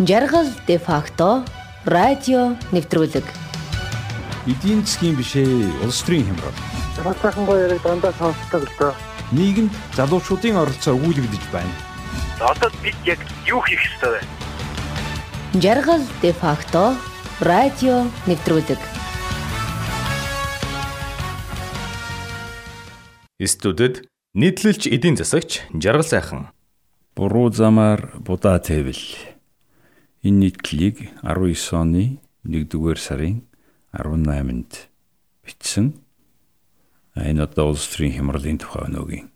Жаргал де факто радио нэвтрүүлэг. Эдийн засгийн бишээ улс төрийн хямрал. Хатаахан гоё яриг дандаа сонсдог л доо. Нийгэмд залуучуудын оролцоо өгүүлэгдэж байна. Одоо бид яг юу хийх ёстой вэ? Жаргал де факто радио нэвтрүүлэг. Студид нийтлэлч эдийн засагч Жаргал сайхан. Буруу замаар будаа тэвэл Энэ нийтлэлийг 19 оны 1-р сарын 18-нд бичсэн. Энэ одоо улс төрийн хямралын тухай өнөөгийн.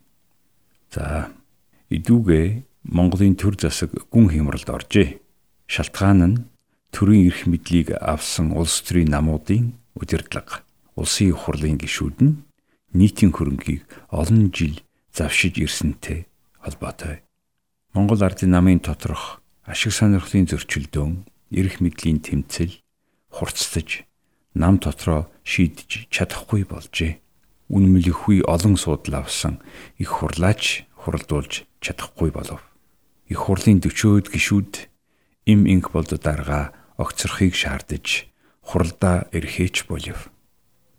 За, идүүгээ Монголын төр засаг гүн хямралд оржээ. Шалтгаан нь төрийн эрх мэдлийг авсан улс төрийн намуудын удирдлага, улсын их хурлын гишүүд нь нийтийн хөрөнгийг олон жил завшиж ирсэнтэй холбоотой. Монгол ардын намын тоторох ашиг сонирхлын зөрчилдөөн, эрх мэдлийн тэмцэл хурцтаж нам дотроо шийдэж чадахгүй болжээ. Үнэмлэхгүй олон суудл авсан их хурлаач хуралдуулж чадахгүй болов. Их хурлын 40-од гишүүд им инх болд дарга огцрохыг шаардаж хуралдаа эрхээч болов.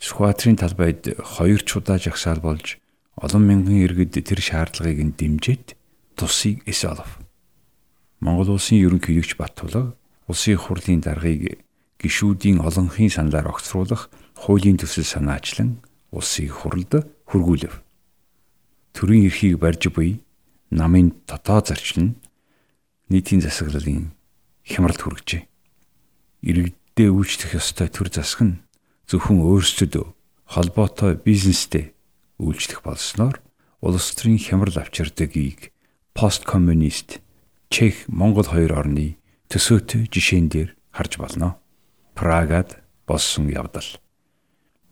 Сүхбаатарын талбайд хоёр чудаа жагсаал болж олон мянган иргэд тэр шаардлагыг нь дэмжиж тусыг эс олов. Монгол улсын ерөнхийлөгч Баттулга улсын хурлын даргыг гишүүдийн олонхын саналаар огцруулах хуулийн төсөл санаачлан улсын хурлд хөргүүлв. Төрийн эрхийг барьж буй намын дотоо зарчил нь нийтийн засаглалын хямралд хүргэжээ. Иргэддээ үйлчлэх ёстой төр засаг нь зөвхөн өөрсдөд холбоотой бизнестэй үйлчлэх болсноор улс төрийн хямрал авчирдагыг посткоммунист Чех, Монгол хоёр орны төсөөтэй жишээн дээр харж болно. Прагад болсон явдал.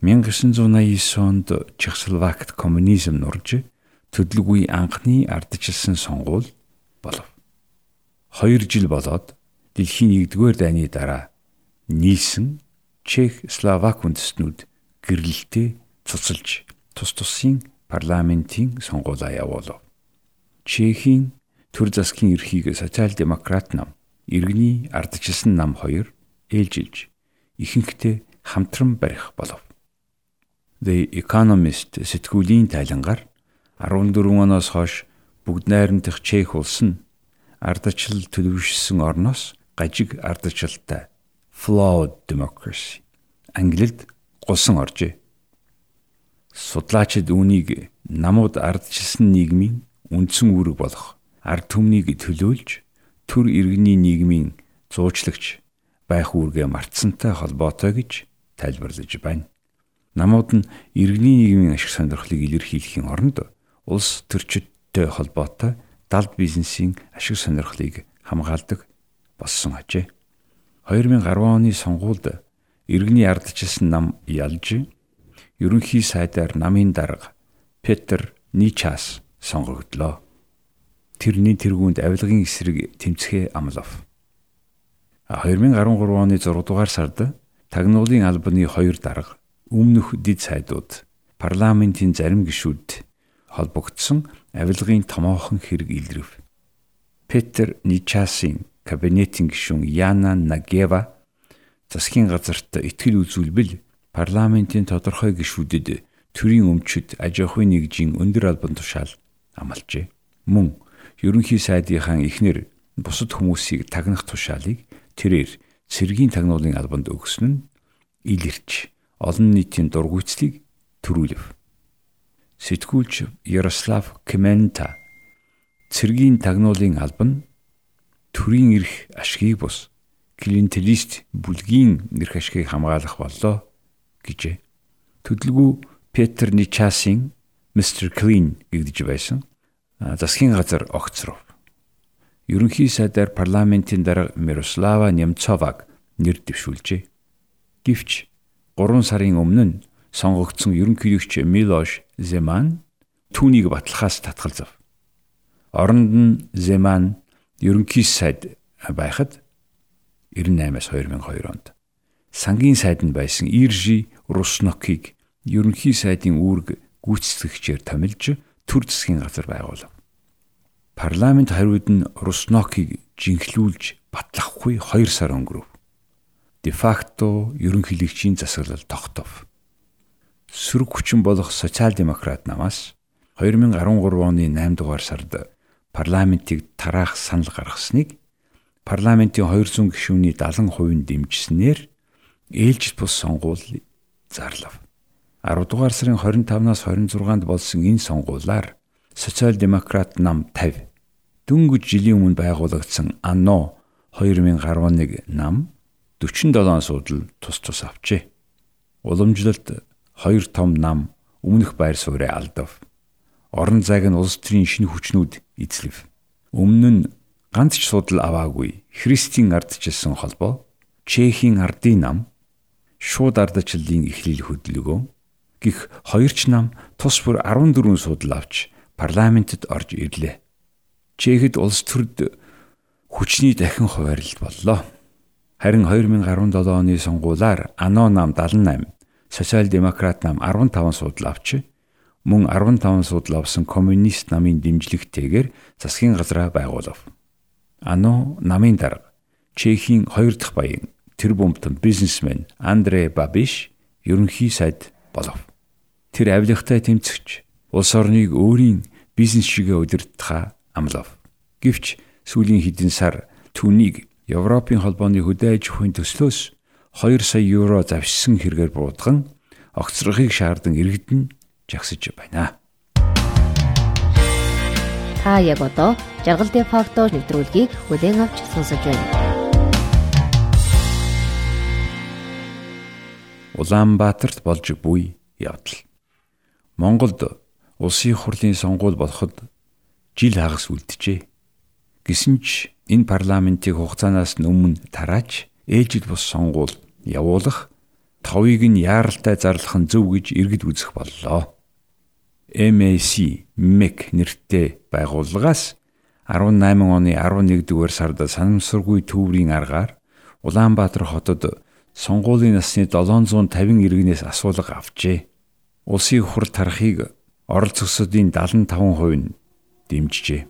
1989 онд Чехословакт коммунизм нурж төдөлгүй анхны ардчилсан сонгуул болов. 2 жил болоод дэлхийн 1-р дайны дараа нийлсэн Чех, Словак үндэстнүүд гэрлэлтэд цуцалж тус тусын парламентийн сонгуулаа явуулав. Чехийн төр засгийн эрхийг социал-демократ нам, иргэний ардчилсан нам хоёр ээлжилж ихэнхдээ хамтран барих болов. The Economist сэтгүүлийн тайлангаар 14 оноос хойш бүгд найрамдах Чех улс нь ардчлал төлөвшсөн орноос гажиг ардчлалтай flawed democracy англид гулсан оржээ. Судлаачид үүнийг намууд ардчилсан нийгмийн үндсэн үүрэг болох ард түмнийг төлөөлж төр иргэний нийгмийн зуучлагч байх үүргээ мартсантай холбоотой гэж тайлбарлаж байна. Намууд нь иргэний нийгмийн ашиг сонирхлыг илэрхийлэхийн оронд улс төрчидтэй холбоотой далд бизнесийн ашиг сонирхлыг хамгаалдаг болсон ажээ. 2010 оны сонгуульд иргэний ардчилсан нам ялж ерөнхий сайдаар намын дарга Петр Ничас сонгогдлоо тэрний тэргуунд авилгын эсрэг тэмцэхээ амлав. 2013 оны 6 дугаар сард тагнуулын албаны хоёр дарга өмнөх дид сайдууд парламентын зарим гишүүд холбогдсон авилгын томоохон хэрэг илэрв. Петр Ничасын кабинетын гишүүн Яна Нагева засгийн газарт ихтгэл үзүүлбэл парламентын тодорхой гишүүдэд төрийн өмчөд аж ахуйн нэгжийн өндөр албан тушаал амлажээ. Мөн ерөнхий сайдынхаа эхнэр бусад хүмүүсийг тагнах тушаалыг тэрээр цэргийн тагнуулын албанд өгсөн нь илэрч олон нийтийн дургүйцлийг төрүүлв. Сэтгүүлч Ярослав Кемента цэргийн тагнуулын албан төрийн эрх ашгийг бус клиентелист бүлгийн эрх ашгийг хамгаалах боллоо гэжээ. Төдөлгүү Петр Ничасын Mr. Clean гэгдэж байсан засгийн газар огцров. Ерөнхий сайдаар парламентын дарга Мирослава Немцоваг нэр дэвшүүлжээ. Гэвч 3 сарын өмнө нь сонгогдсон ерөнхийлөгч Милош Земан түүнийг батлахаас татгалзав. Оронд нь Земан ерөнхий сайд байхад 98-аас 2002 онд сангийн сайд нь байсан Иржи Руснокийг ерөнхий сайдын үүрэг гүйцэтгэгчээр томилж төр засгийн газар байгуулав. Парламент хариуд нь Руснокийг жинхлүүлж батлахгүй 2 сар өнгөрөв. Де факто ерөнхийлөгчийн засаглал тогтов. Сөрөг хүчин болох социал-демократ намаас 2013 оны 8 дугаар сард парламентыг тараах санал гаргасныг парламентын 200 гишүүний 70% нь дэмжснээр ээлжид бус сонгуул зарлав. 10 дугаар сарын 25-наас 26-нд болсон энэ сонгуулиар социал-демократ нам 50 дөнгөж жилийн өмнө байгуулагдсан АНО 2011 нам 47 суудал тус тус авчээ. Уламжлалт хоёр том нам өмнөх байр сууриа алдав. Орон зайг нь улс төрийн шинэ хүчнүүд эзлэв. Өмнө нь ганц ч судал аваагүй Христийн ардчилсан холбоо Чехийн ардын нам шууд ардчлалын эхлэл хөдөлгөөн гих хоёр ч нам тус бүр 14 судал авч парламентэд орж ирлээ. Чехэд улс төрд хүчний дахин хуваарлалт боллоо. Харин 2017 оны сонгуулиар АНО нам 78, Социал-демократ нам 15 судал авч мөн 15 судал авсан коммунист намын дэмжлэгтэйгээр засгийн газраа байгуулав. АНО намын дарга Чехийн хоёр дахь баян тэр бомтон бизнесмен Андре Бабиш ерөнхий сайд болов. Тэр авилгатай тэмцэгч улс орныг өөрийн бизнес шигээ удирдахаа амлав. Гэвч сүүлийн хэдэн сар түүнийг Европын холбооны хөдөө аж ахуйн төслөөс 2 сая евро завшсан хэрэгээр буудган огцрохыг шаардсан иргэдэн жагсаж байна. Та яг одоо жаргал де факто нэвтрүүлгийг бүлээн авч сонсож байна. Улаанбаатарт болж буй явдал. Монголд улсын хурлын сонгуул болоход жил хагас үлджээ. Гэсэн ч энэ парламентыг хугацаанаас өмнө тарааж ээлжид бус сонгуул явуулах товыг нь яаралтай зарлах нь зөв гэж иргэд үзэх боллоо. MAC MEC нэртэй байгууллагаас 18 оны 11 дугаар сард санамсаргүй төврийн аргаар Улаанбаатар хотод сонгуулийн насны 750 иргэнээс асуулга авчээ. Улсын хурл тарахыг оролцогчдын 75% нь дэмжижээ.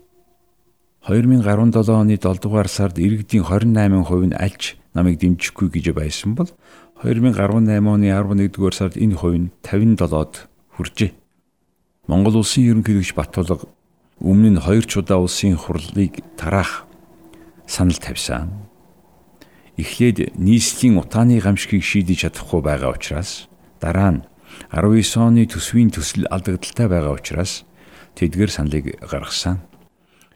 2017 оны 7 дугаар сард иргэдийн 28% нь альч намайг дэмжихгүй гэж байсан бол 2018 оны 11 дугаар сард энэ хувь нь 57-д хүрчээ. Монгол улсын ерөнхийлөгч Батулга өмнө нь хоёр ч удаа улсын хурлыг тараах санал тавьсан. Эхлээд нийслэлийн утааны гамшигыг шийдэж чадахгүй байгаа учраас дараа нь 19 оны төсвийн төсөл алдагдaltaй байгаа учраас тэдгэр саналыг гаргасан.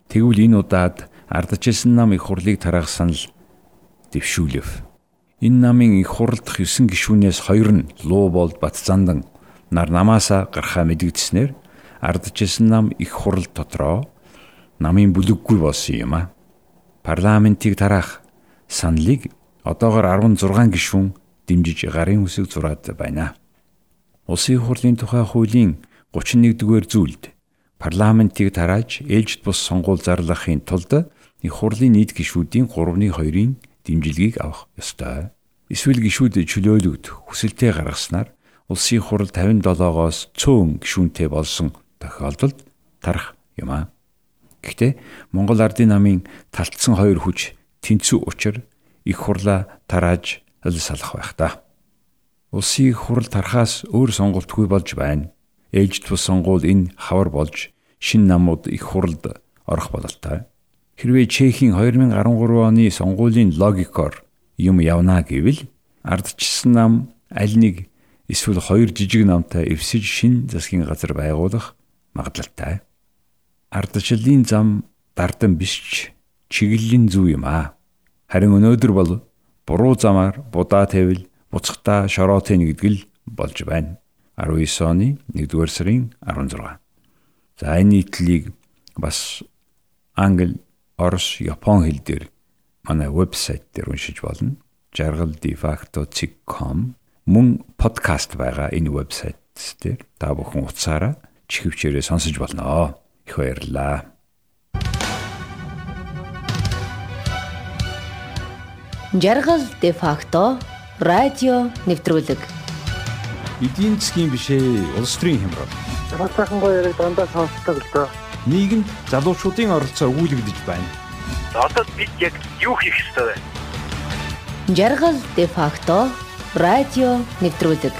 Тэгвэл энэ удаад ардчилсан нам их хурлыг тараах санал дэвшүүлв. Энэ намын их хурлдах 9 гишүүнээс 2 нь Луу болд Батзандан нар намаасаа гарахаа мэдгдснээр ардчилсан нам их хурл дотроо намын бүлэггүй болсон юм а. Парламентыг тараах саналыг одоогор 16 гишүүн дэмжиж гарын үсэг зураад байна. Улсын хурлын тухай хуулийн 31-р зүйлд парламентыг тарааж ээлжид бус сонгуул зарлахын тулд их хурлын нийт гишүүдийн 3-2-ын дэмжлэгийг авах ёстой. Эсвэл гишүүд чөлөөлөгдөх хүсэлтээ гаргаснаар улсын хурал 57-оос цөөн гишүүнтэй болсон тохиолдолд тарах юм а. Гэхдээ Монгол Ардын намын талтсан хоёр хүч тэнцүү учир их хурлаа тарааж ил салах байх та. Улсын хурал тархаас өөр сонголтгүй болж байна. Ээлжид бус сонгуул энэ хавар болж шин намууд их хуралд орох бололтой. Хэрвээ Чехийн 2013 оны сонгуулийн логикоор юм явна гэвэл ардчилсан нам аль нэг эсвэл хоёр жижиг намтай эвсэж шин засгийн газар байгуулах магадлалтай. Ардчлалын зам дардан биш чиглэлийн зүй юм аа. Харин өнөөдөр бол буруу замаар будаа тавил буцахтаа шороотын нэгдгэл болж байна. 19 оны 1-р сарын 16. За энэ нийтлийг бас англи, орос, япон хэл дээр манай вебсайт дээр уншиж болно. jargaldefacto.com мөн подкаст байгаа энэ вебсайт дээр та бүхэн утсаараа чихвчээрээ сонсож болно. Их баярлалаа. Жаргал де факто радио нэвтрүүлэг. Эдийн засгийн бишээ улс төрийн хямрал. Бас сайхан гоё яриг дандаа сонсдог л доо. нийгэмд залуучуудын оролцоо өгүүлэгдэж байна. Одоо бид яг юу хийх ёстой вэ? Жаргал де факто радио нэвтрүүлэг